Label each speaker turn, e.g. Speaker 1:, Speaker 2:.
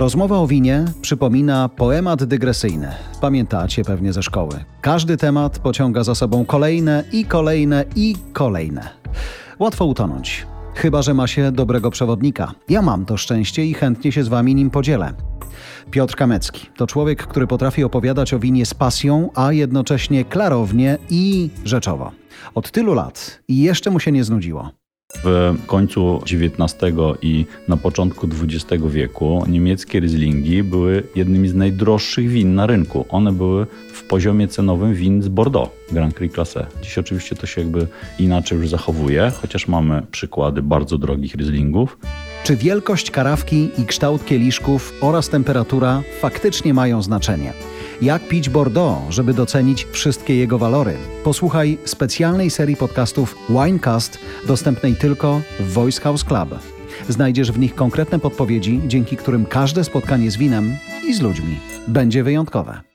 Speaker 1: Rozmowa o winie przypomina poemat dygresyjny. Pamiętacie pewnie ze szkoły. Każdy temat pociąga za sobą kolejne i kolejne i kolejne. Łatwo utonąć. Chyba, że ma się dobrego przewodnika. Ja mam to szczęście i chętnie się z wami nim podzielę. Piotr Kamecki to człowiek, który potrafi opowiadać o winie z pasją, a jednocześnie klarownie i rzeczowo. Od tylu lat i jeszcze mu się nie znudziło.
Speaker 2: W końcu XIX i na początku XX wieku niemieckie Rieslingi były jednymi z najdroższych win na rynku. One były w poziomie cenowym win z Bordeaux, Grand Cru Classé. Dziś oczywiście to się jakby inaczej już zachowuje, chociaż mamy przykłady bardzo drogich Rieslingów.
Speaker 1: Czy wielkość karawki i kształt kieliszków oraz temperatura faktycznie mają znaczenie? Jak pić Bordeaux, żeby docenić wszystkie jego walory? Posłuchaj specjalnej serii podcastów Winecast, dostępnej tylko w Voice House Club. Znajdziesz w nich konkretne podpowiedzi, dzięki którym każde spotkanie z winem i z ludźmi będzie wyjątkowe.